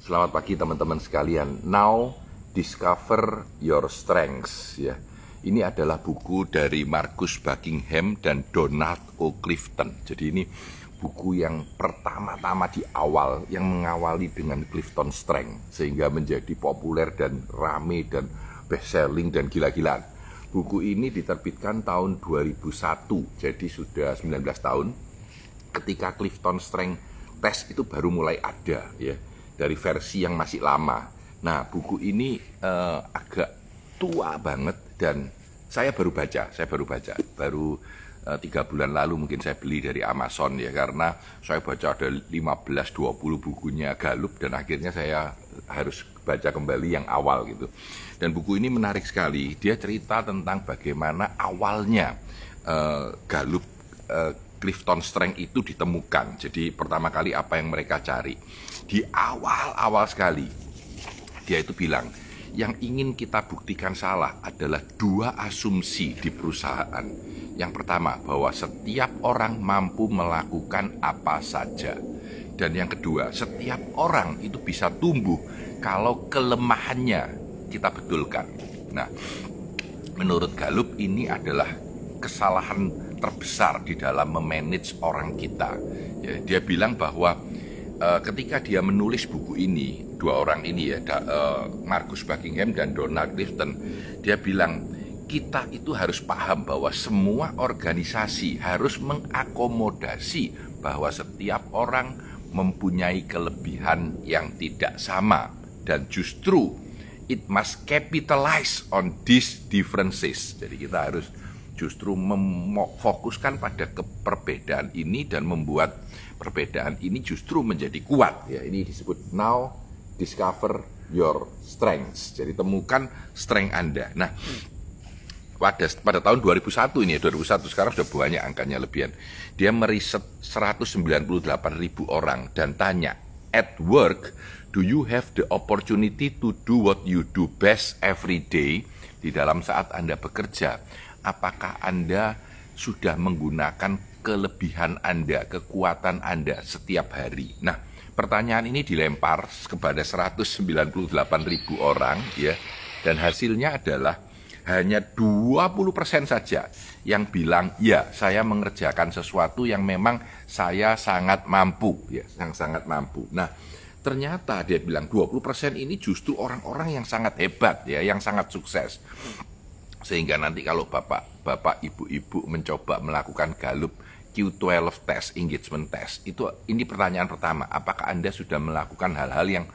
Selamat pagi teman-teman sekalian. Now discover your strengths ya. Ini adalah buku dari Marcus Buckingham dan Donald O. Clifton. Jadi ini buku yang pertama-tama di awal yang mengawali dengan Clifton Strength sehingga menjadi populer dan rame dan best selling dan gila-gilaan. Buku ini diterbitkan tahun 2001, jadi sudah 19 tahun. Ketika Clifton Strength test itu baru mulai ada ya dari versi yang masih lama. Nah, buku ini uh, agak tua banget dan saya baru baca, saya baru baca, baru uh, tiga bulan lalu mungkin saya beli dari Amazon ya karena saya baca ada 15-20 bukunya Galup dan akhirnya saya harus baca kembali yang awal gitu. Dan buku ini menarik sekali, dia cerita tentang bagaimana awalnya uh, Galup uh, Clifton Strength itu ditemukan. Jadi pertama kali apa yang mereka cari di awal-awal sekali dia itu bilang yang ingin kita buktikan salah adalah dua asumsi di perusahaan. Yang pertama bahwa setiap orang mampu melakukan apa saja. Dan yang kedua, setiap orang itu bisa tumbuh kalau kelemahannya kita betulkan. Nah, menurut Galup ini adalah kesalahan terbesar di dalam memanage orang kita. Ya, dia bilang bahwa uh, ketika dia menulis buku ini, dua orang ini ya, da, uh, Marcus Buckingham dan Donald Clifton, dia bilang kita itu harus paham bahwa semua organisasi harus mengakomodasi bahwa setiap orang mempunyai kelebihan yang tidak sama dan justru it must capitalize on these differences. Jadi kita harus justru memfokuskan pada keperbedaan ini dan membuat perbedaan ini justru menjadi kuat. Ya, ini disebut now discover your strengths. Jadi temukan strength Anda. Nah, pada pada tahun 2001 ini ya 2001 sekarang sudah banyak angkanya lebihan. Dia meriset 198 ribu orang dan tanya at work do you have the opportunity to do what you do best every day di dalam saat Anda bekerja apakah Anda sudah menggunakan kelebihan Anda, kekuatan Anda setiap hari. Nah, pertanyaan ini dilempar kepada 198 ribu orang ya, dan hasilnya adalah hanya 20% saja yang bilang ya saya mengerjakan sesuatu yang memang saya sangat mampu ya yang sangat mampu. Nah, ternyata dia bilang 20% ini justru orang-orang yang sangat hebat ya, yang sangat sukses. Sehingga nanti kalau bapak-bapak ibu-ibu mencoba melakukan galup Q12 test, engagement test, itu ini pertanyaan pertama, apakah Anda sudah melakukan hal-hal yang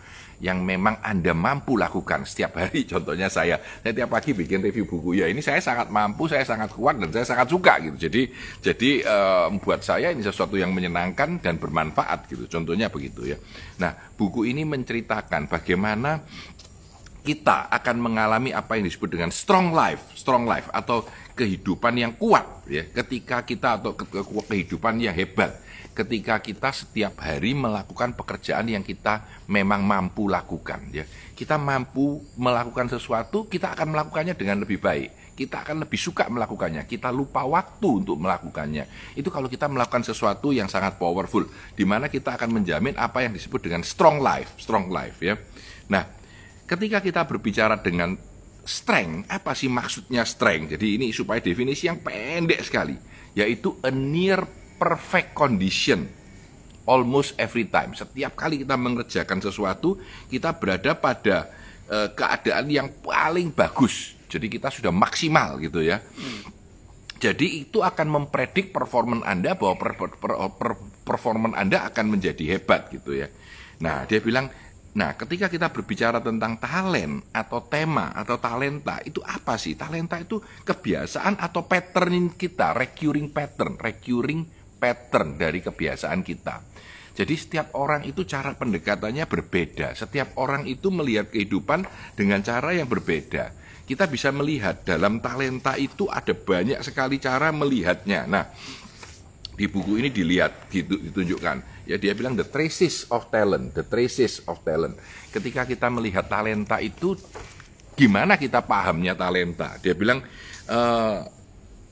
yang memang Anda mampu lakukan setiap hari? Contohnya saya, saya tiap pagi bikin review buku ya, ini saya sangat mampu, saya sangat kuat dan saya sangat suka gitu. Jadi jadi uh, buat saya ini sesuatu yang menyenangkan dan bermanfaat gitu. Contohnya begitu ya. Nah, buku ini menceritakan bagaimana kita akan mengalami apa yang disebut dengan strong life, strong life atau kehidupan yang kuat ya. Ketika kita atau ke kehidupan yang hebat, ketika kita setiap hari melakukan pekerjaan yang kita memang mampu lakukan ya. Kita mampu melakukan sesuatu, kita akan melakukannya dengan lebih baik. Kita akan lebih suka melakukannya. Kita lupa waktu untuk melakukannya. Itu kalau kita melakukan sesuatu yang sangat powerful, di mana kita akan menjamin apa yang disebut dengan strong life, strong life ya. Nah, ketika kita berbicara dengan strength, apa sih maksudnya strength? Jadi ini supaya definisi yang pendek sekali, yaitu a near perfect condition almost every time. Setiap kali kita mengerjakan sesuatu, kita berada pada uh, keadaan yang paling bagus. Jadi kita sudah maksimal gitu ya. Jadi itu akan mempredik performan Anda bahwa per, per, per, performan Anda akan menjadi hebat gitu ya. Nah, dia bilang Nah, ketika kita berbicara tentang talent atau tema atau talenta, itu apa sih? Talenta itu kebiasaan atau pattern kita, recurring pattern, recurring pattern dari kebiasaan kita. Jadi setiap orang itu cara pendekatannya berbeda. Setiap orang itu melihat kehidupan dengan cara yang berbeda. Kita bisa melihat dalam talenta itu ada banyak sekali cara melihatnya. Nah, di buku ini dilihat ditunjukkan ya dia bilang the traces of talent the traces of talent ketika kita melihat talenta itu gimana kita pahamnya talenta dia bilang uh,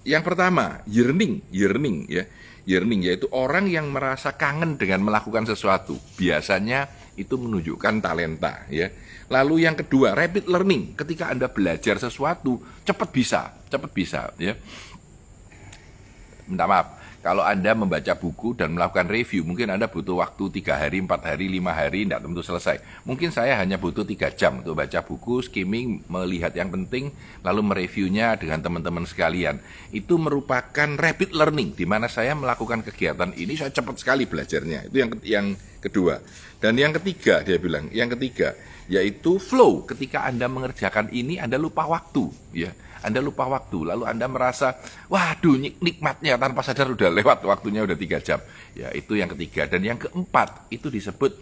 yang pertama yearning yearning ya yearning yaitu orang yang merasa kangen dengan melakukan sesuatu biasanya itu menunjukkan talenta ya. Lalu yang kedua, rapid learning. Ketika Anda belajar sesuatu, cepat bisa, cepat bisa ya. Minta maaf, kalau Anda membaca buku dan melakukan review, mungkin Anda butuh waktu tiga hari, empat hari, lima hari, tidak tentu selesai. Mungkin saya hanya butuh tiga jam untuk baca buku, skimming, melihat yang penting, lalu mereviewnya dengan teman-teman sekalian. Itu merupakan rapid learning, di mana saya melakukan kegiatan ini, saya cepat sekali belajarnya. Itu yang yang kedua. Dan yang ketiga, dia bilang, yang ketiga, yaitu flow. Ketika Anda mengerjakan ini, Anda lupa waktu, ya anda lupa waktu, lalu Anda merasa, waduh nikmatnya tanpa sadar udah lewat waktunya udah tiga jam. Ya itu yang ketiga. Dan yang keempat itu disebut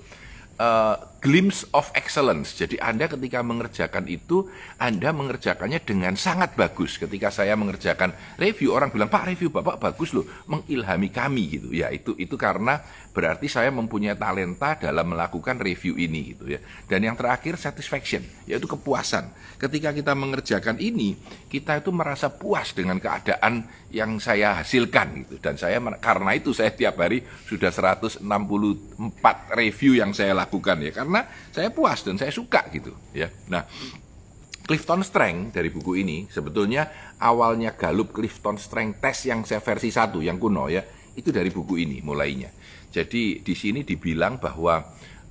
uh, glimpse of excellence. Jadi Anda ketika mengerjakan itu, Anda mengerjakannya dengan sangat bagus. Ketika saya mengerjakan review, orang bilang, Pak review Bapak bagus loh, mengilhami kami gitu. Ya itu itu karena berarti saya mempunyai talenta dalam melakukan review ini gitu ya. Dan yang terakhir satisfaction, yaitu kepuasan. Ketika kita mengerjakan ini, kita itu merasa puas dengan keadaan yang saya hasilkan gitu. Dan saya karena itu saya tiap hari sudah 164 review yang saya lakukan ya. Karena karena saya puas dan saya suka gitu ya. Nah, Clifton Strength dari buku ini sebetulnya awalnya Gallup Clifton Strength Test yang saya versi satu yang kuno ya itu dari buku ini mulainya. Jadi di sini dibilang bahwa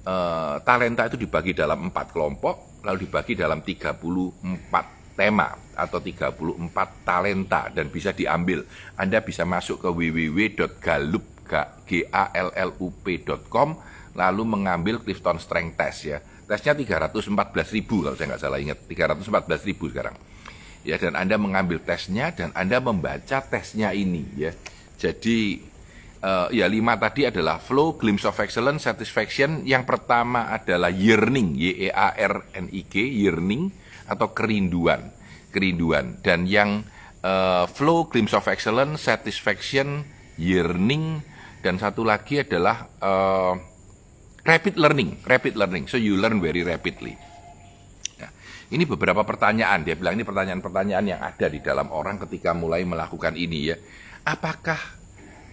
e, talenta itu dibagi dalam empat kelompok lalu dibagi dalam 34 tema atau 34 talenta dan bisa diambil. Anda bisa masuk ke www.gallup.com lalu mengambil Clifton Strength Test ya. Tesnya 314 ribu kalau saya nggak salah ingat, 314 ribu sekarang. Ya dan Anda mengambil tesnya dan Anda membaca tesnya ini ya. Jadi uh, ya lima tadi adalah flow, glimpse of excellence, satisfaction. Yang pertama adalah yearning, Y E A R N I G, yearning atau kerinduan, kerinduan. Dan yang uh, flow, glimpse of excellence, satisfaction, yearning, dan satu lagi adalah uh, Rapid learning, rapid learning. So you learn very rapidly. Nah, ini beberapa pertanyaan. Dia bilang ini pertanyaan-pertanyaan yang ada di dalam orang ketika mulai melakukan ini ya. Apakah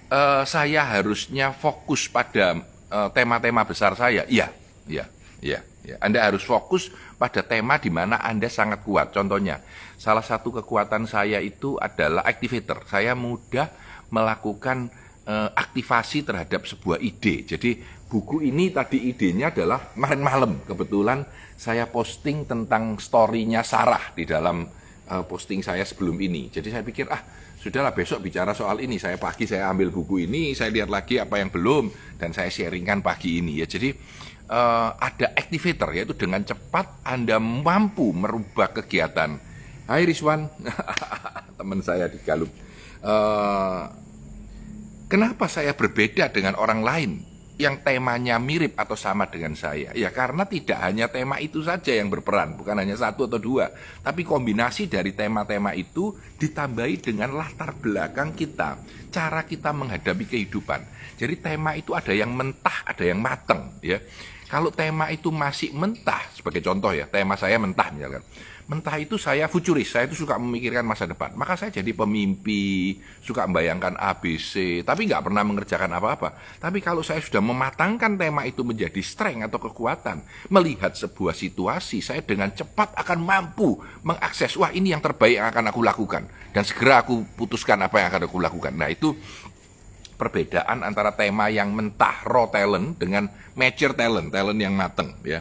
uh, saya harusnya fokus pada eh, tema-tema besar saya? Iya, iya, iya. Ya. Anda harus fokus pada tema di mana Anda sangat kuat. Contohnya, salah satu kekuatan saya itu adalah activator. Saya mudah melakukan uh, aktivasi terhadap sebuah ide. Jadi buku ini tadi idenya adalah kemarin malam kebetulan saya posting tentang storynya Sarah di dalam uh, posting saya sebelum ini. Jadi saya pikir ah sudahlah besok bicara soal ini. Saya pagi saya ambil buku ini, saya lihat lagi apa yang belum dan saya sharingkan pagi ini ya. Jadi uh, ada activator yaitu dengan cepat Anda mampu merubah kegiatan. Hai Rizwan, teman saya di Galup. Uh, kenapa saya berbeda dengan orang lain? Yang temanya mirip atau sama dengan saya? Ya karena tidak hanya tema itu saja yang berperan, bukan hanya satu atau dua, tapi kombinasi dari tema-tema itu ditambahi dengan latar belakang kita, cara kita menghadapi kehidupan. Jadi tema itu ada yang mentah, ada yang mateng, ya. Kalau tema itu masih mentah, sebagai contoh ya, tema saya mentah misalkan mentah itu saya futuris, saya itu suka memikirkan masa depan. Maka saya jadi pemimpi, suka membayangkan ABC, tapi nggak pernah mengerjakan apa-apa. Tapi kalau saya sudah mematangkan tema itu menjadi strength atau kekuatan, melihat sebuah situasi, saya dengan cepat akan mampu mengakses, wah ini yang terbaik yang akan aku lakukan. Dan segera aku putuskan apa yang akan aku lakukan. Nah itu perbedaan antara tema yang mentah raw talent dengan mature talent, talent yang mateng ya.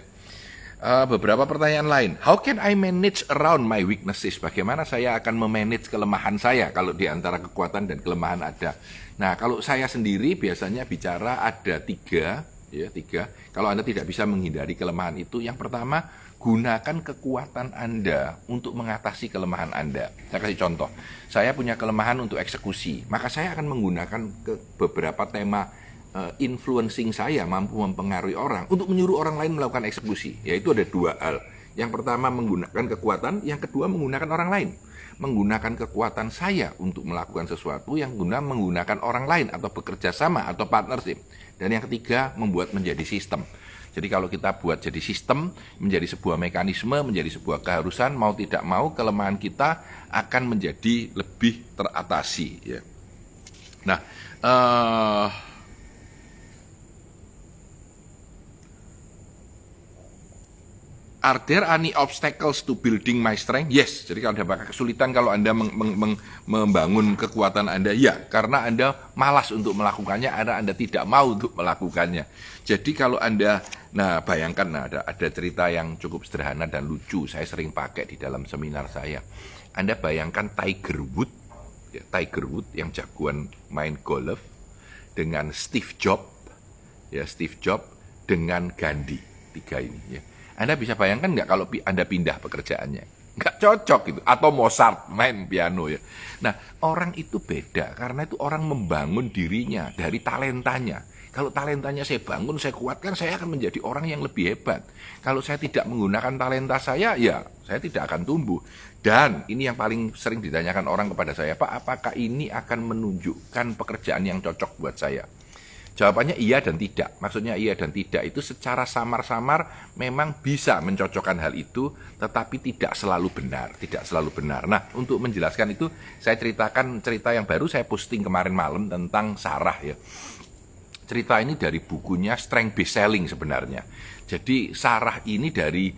Uh, beberapa pertanyaan lain. How can I manage around my weaknesses? Bagaimana saya akan memanage kelemahan saya kalau di antara kekuatan dan kelemahan ada? Nah, kalau saya sendiri biasanya bicara ada tiga, ya tiga. Kalau anda tidak bisa menghindari kelemahan itu, yang pertama gunakan kekuatan anda untuk mengatasi kelemahan anda. Saya kasih contoh. Saya punya kelemahan untuk eksekusi, maka saya akan menggunakan ke beberapa tema uh, influencing saya mampu mempengaruhi orang untuk menyuruh orang lain melakukan eksekusi. Yaitu ada dua hal. Yang pertama menggunakan kekuatan, yang kedua menggunakan orang lain. Menggunakan kekuatan saya untuk melakukan sesuatu yang guna menggunakan orang lain atau bekerja sama atau partnership. Dan yang ketiga membuat menjadi sistem. Jadi kalau kita buat jadi sistem, menjadi sebuah mekanisme, menjadi sebuah keharusan, mau tidak mau kelemahan kita akan menjadi lebih teratasi. Ya. Nah, uh, Are there any obstacles to building my strength? Yes. Jadi kalau ada bakal kesulitan kalau Anda meng, meng, meng, membangun kekuatan Anda, ya. Karena Anda malas untuk melakukannya, Anda, Anda tidak mau untuk melakukannya. Jadi kalau Anda, nah bayangkan nah, ada, ada cerita yang cukup sederhana dan lucu, saya sering pakai di dalam seminar saya. Anda bayangkan Tiger Woods, ya, Tiger Woods yang jagoan main golf, dengan Steve Jobs, ya Steve Jobs dengan Gandhi, tiga ini ya anda bisa bayangkan nggak kalau Anda pindah pekerjaannya? Nggak cocok gitu. Atau Mozart main piano ya. Nah, orang itu beda karena itu orang membangun dirinya dari talentanya. Kalau talentanya saya bangun, saya kuatkan, saya akan menjadi orang yang lebih hebat. Kalau saya tidak menggunakan talenta saya, ya saya tidak akan tumbuh. Dan ini yang paling sering ditanyakan orang kepada saya, Pak, apakah ini akan menunjukkan pekerjaan yang cocok buat saya? Jawabannya iya dan tidak. Maksudnya iya dan tidak itu secara samar-samar memang bisa mencocokkan hal itu, tetapi tidak selalu benar, tidak selalu benar. Nah, untuk menjelaskan itu saya ceritakan cerita yang baru saya posting kemarin malam tentang Sarah ya. Cerita ini dari bukunya Strength Best Selling sebenarnya. Jadi Sarah ini dari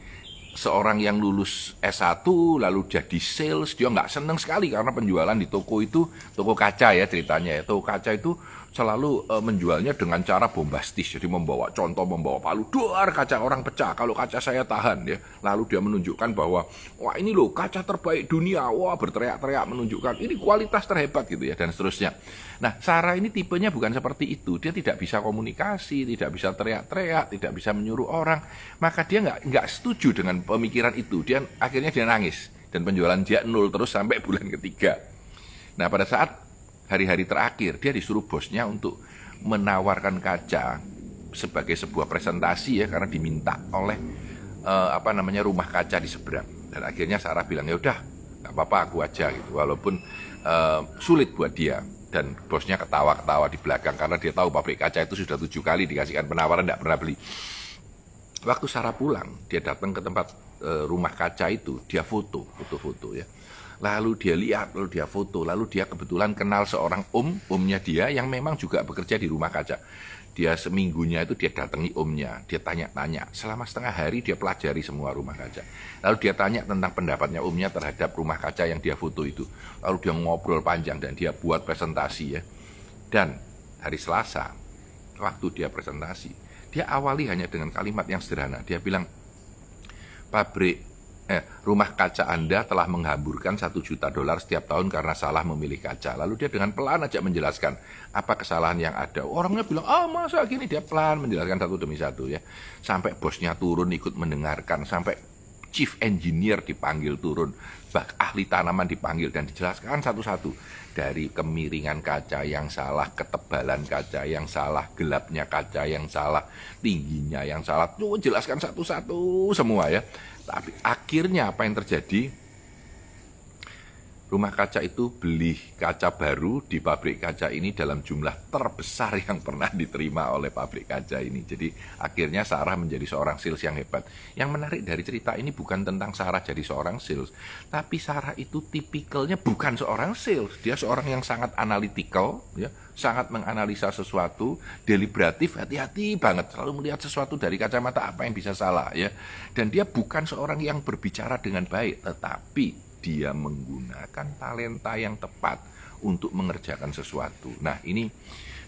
seorang yang lulus S1 lalu jadi sales, dia nggak seneng sekali karena penjualan di toko itu toko kaca ya ceritanya ya. Toko kaca itu selalu uh, menjualnya dengan cara bombastis. Jadi membawa contoh, membawa palu, duar kaca orang pecah. Kalau kaca saya tahan ya. Lalu dia menunjukkan bahwa wah ini loh kaca terbaik dunia. Wah berteriak-teriak menunjukkan ini kualitas terhebat gitu ya dan seterusnya. Nah Sarah ini tipenya bukan seperti itu. Dia tidak bisa komunikasi, tidak bisa teriak-teriak, tidak bisa menyuruh orang. Maka dia nggak nggak setuju dengan pemikiran itu. Dia akhirnya dia nangis dan penjualan dia nol terus sampai bulan ketiga. Nah pada saat hari-hari terakhir dia disuruh bosnya untuk menawarkan kaca sebagai sebuah presentasi ya karena diminta oleh uh, apa namanya rumah kaca di seberang. Dan akhirnya Sarah bilang ya udah nggak apa-apa aku aja gitu. Walaupun uh, sulit buat dia. Dan bosnya ketawa-ketawa di belakang karena dia tahu pabrik kaca itu sudah tujuh kali dikasihkan penawaran tidak pernah beli. Waktu Sarah pulang dia datang ke tempat uh, rumah kaca itu dia foto foto-foto ya lalu dia lihat, lalu dia foto, lalu dia kebetulan kenal seorang om, omnya dia yang memang juga bekerja di rumah kaca. Dia seminggunya itu dia datangi omnya, dia tanya-tanya. Selama setengah hari dia pelajari semua rumah kaca. Lalu dia tanya tentang pendapatnya omnya terhadap rumah kaca yang dia foto itu. Lalu dia ngobrol panjang dan dia buat presentasi ya. Dan hari Selasa, waktu dia presentasi, dia awali hanya dengan kalimat yang sederhana. Dia bilang, pabrik eh, rumah kaca Anda telah menghamburkan satu juta dolar setiap tahun karena salah memilih kaca. Lalu dia dengan pelan aja menjelaskan apa kesalahan yang ada. Orangnya bilang, ah oh, masa gini dia pelan menjelaskan satu demi satu ya. Sampai bosnya turun ikut mendengarkan, sampai chief engineer dipanggil turun, bak ahli tanaman dipanggil dan dijelaskan satu-satu dari kemiringan kaca yang salah, ketebalan kaca yang salah, gelapnya kaca yang salah, tingginya yang salah. Tuh jelaskan satu-satu semua ya. Tapi akhirnya apa yang terjadi? Rumah kaca itu beli kaca baru di pabrik kaca ini dalam jumlah terbesar yang pernah diterima oleh pabrik kaca ini. Jadi akhirnya Sarah menjadi seorang sales yang hebat. Yang menarik dari cerita ini bukan tentang Sarah jadi seorang sales, tapi Sarah itu tipikalnya bukan seorang sales. Dia seorang yang sangat analytical, ya, sangat menganalisa sesuatu, deliberatif, hati-hati banget, selalu melihat sesuatu dari kacamata apa yang bisa salah, ya. Dan dia bukan seorang yang berbicara dengan baik, tetapi dia menggunakan talenta yang tepat untuk mengerjakan sesuatu. Nah, ini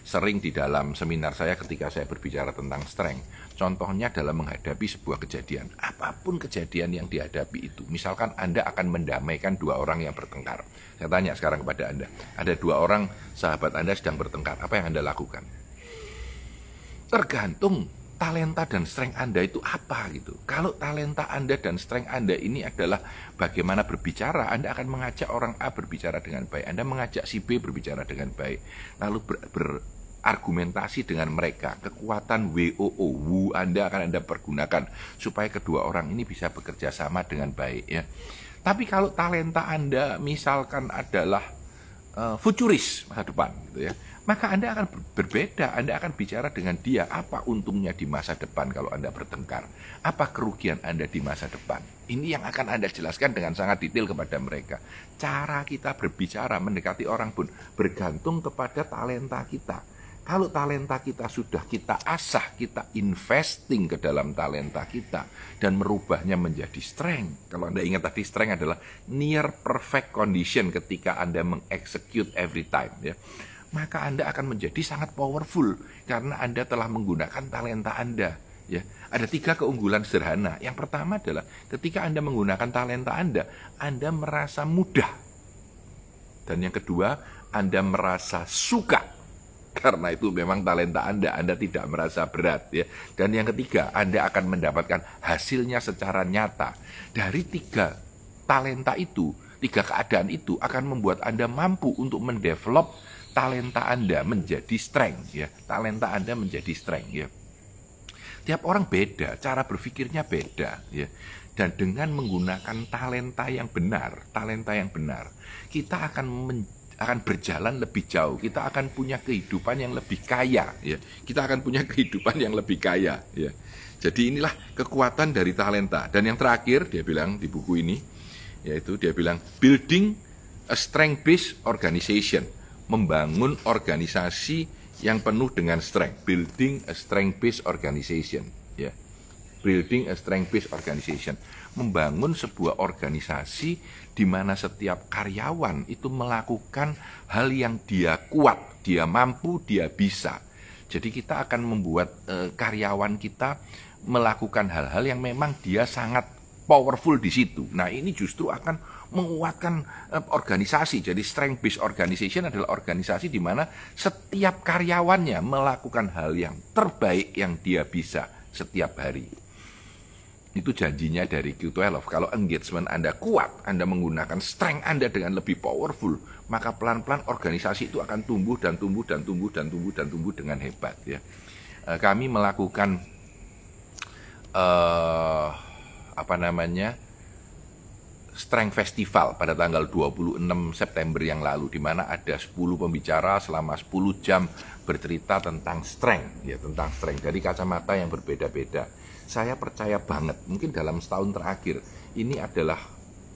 sering di dalam seminar saya ketika saya berbicara tentang strength. Contohnya dalam menghadapi sebuah kejadian. Apa pun kejadian yang dihadapi itu. Misalkan Anda akan mendamaikan dua orang yang bertengkar. Saya tanya sekarang kepada Anda. Ada dua orang sahabat Anda sedang bertengkar. Apa yang Anda lakukan? Tergantung talenta dan strength Anda itu apa gitu. Kalau talenta Anda dan strength Anda ini adalah bagaimana berbicara, Anda akan mengajak orang A berbicara dengan baik, Anda mengajak si B berbicara dengan baik, lalu ber, berargumentasi dengan mereka. Kekuatan WOO, WU Anda akan Anda pergunakan supaya kedua orang ini bisa bekerja sama dengan baik ya. Tapi kalau talenta Anda misalkan adalah uh, futuris masa depan gitu ya maka Anda akan berbeda. Anda akan bicara dengan dia apa untungnya di masa depan kalau Anda bertengkar. Apa kerugian Anda di masa depan. Ini yang akan Anda jelaskan dengan sangat detail kepada mereka. Cara kita berbicara mendekati orang pun bergantung kepada talenta kita. Kalau talenta kita sudah kita asah, kita investing ke dalam talenta kita dan merubahnya menjadi strength. Kalau Anda ingat tadi strength adalah near perfect condition ketika Anda mengexecute every time ya. Maka Anda akan menjadi sangat powerful karena Anda telah menggunakan talenta Anda ya. Ada tiga keunggulan sederhana. Yang pertama adalah ketika Anda menggunakan talenta Anda, Anda merasa mudah. Dan yang kedua, Anda merasa suka karena itu memang talenta Anda, Anda tidak merasa berat ya. Dan yang ketiga, Anda akan mendapatkan hasilnya secara nyata. Dari tiga talenta itu, tiga keadaan itu akan membuat Anda mampu untuk mendevelop talenta Anda menjadi strength ya. Talenta Anda menjadi strength ya. Tiap orang beda, cara berpikirnya beda ya. Dan dengan menggunakan talenta yang benar, talenta yang benar, kita akan akan berjalan lebih jauh. Kita akan punya kehidupan yang lebih kaya, ya. Kita akan punya kehidupan yang lebih kaya, ya. Jadi inilah kekuatan dari talenta. Dan yang terakhir dia bilang di buku ini, yaitu dia bilang building a strength based organization, membangun organisasi yang penuh dengan strength, building a strength based organization, ya. Building a strength based organization membangun sebuah organisasi di mana setiap karyawan itu melakukan hal yang dia kuat, dia mampu, dia bisa. Jadi kita akan membuat e, karyawan kita melakukan hal-hal yang memang dia sangat powerful di situ. Nah, ini justru akan menguatkan e, organisasi. Jadi strength based organization adalah organisasi di mana setiap karyawannya melakukan hal yang terbaik yang dia bisa setiap hari. Itu janjinya dari Q12. Kalau engagement Anda kuat, Anda menggunakan strength Anda dengan lebih powerful, maka pelan-pelan organisasi itu akan tumbuh dan tumbuh dan tumbuh dan tumbuh dan tumbuh dengan hebat ya. Eh, kami melakukan uh, apa namanya? Strength Festival pada tanggal 26 September yang lalu di mana ada 10 pembicara selama 10 jam bercerita tentang strength ya tentang strength dari kacamata yang berbeda-beda saya percaya banget mungkin dalam setahun terakhir ini adalah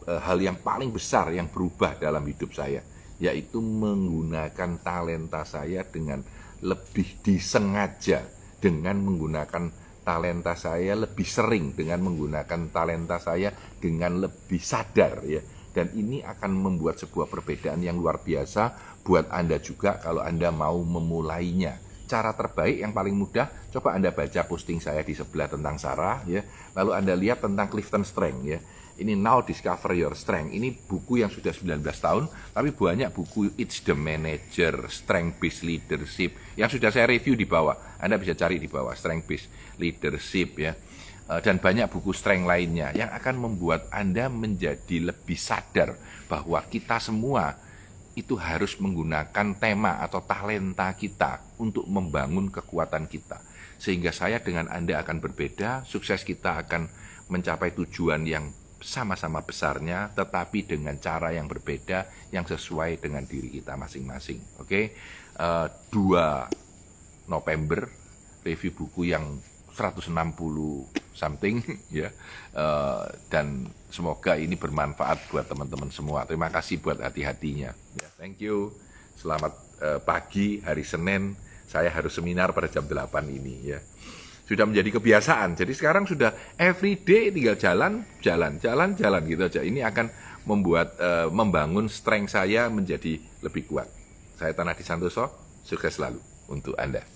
e, hal yang paling besar yang berubah dalam hidup saya yaitu menggunakan talenta saya dengan lebih disengaja dengan menggunakan talenta saya lebih sering dengan menggunakan talenta saya dengan lebih sadar ya dan ini akan membuat sebuah perbedaan yang luar biasa buat Anda juga kalau Anda mau memulainya cara terbaik yang paling mudah coba Anda baca posting saya di sebelah tentang Sarah ya. Lalu Anda lihat tentang Clifton Strength ya. Ini Now Discover Your Strength. Ini buku yang sudah 19 tahun tapi banyak buku It's the Manager, Strength Based Leadership yang sudah saya review di bawah. Anda bisa cari di bawah Strength Based Leadership ya. Eh, dan banyak buku strength lainnya yang akan membuat Anda menjadi lebih sadar bahwa kita semua itu harus menggunakan tema atau talenta kita untuk membangun kekuatan kita. Sehingga saya dengan Anda akan berbeda, sukses kita akan mencapai tujuan yang sama-sama besarnya, tetapi dengan cara yang berbeda, yang sesuai dengan diri kita masing-masing. Oke, uh, 2 November, review buku yang 160 something ya. Uh, dan semoga ini bermanfaat buat teman-teman semua. Terima kasih buat hati-hatinya. Ya, thank you. Selamat uh, pagi hari Senin. Saya harus seminar pada jam 8 ini ya sudah menjadi kebiasaan. Jadi sekarang sudah every day tinggal jalan jalan jalan jalan gitu aja. Ini akan membuat uh, membangun strength saya menjadi lebih kuat. Saya Tanah Di Santoso sukses selalu untuk Anda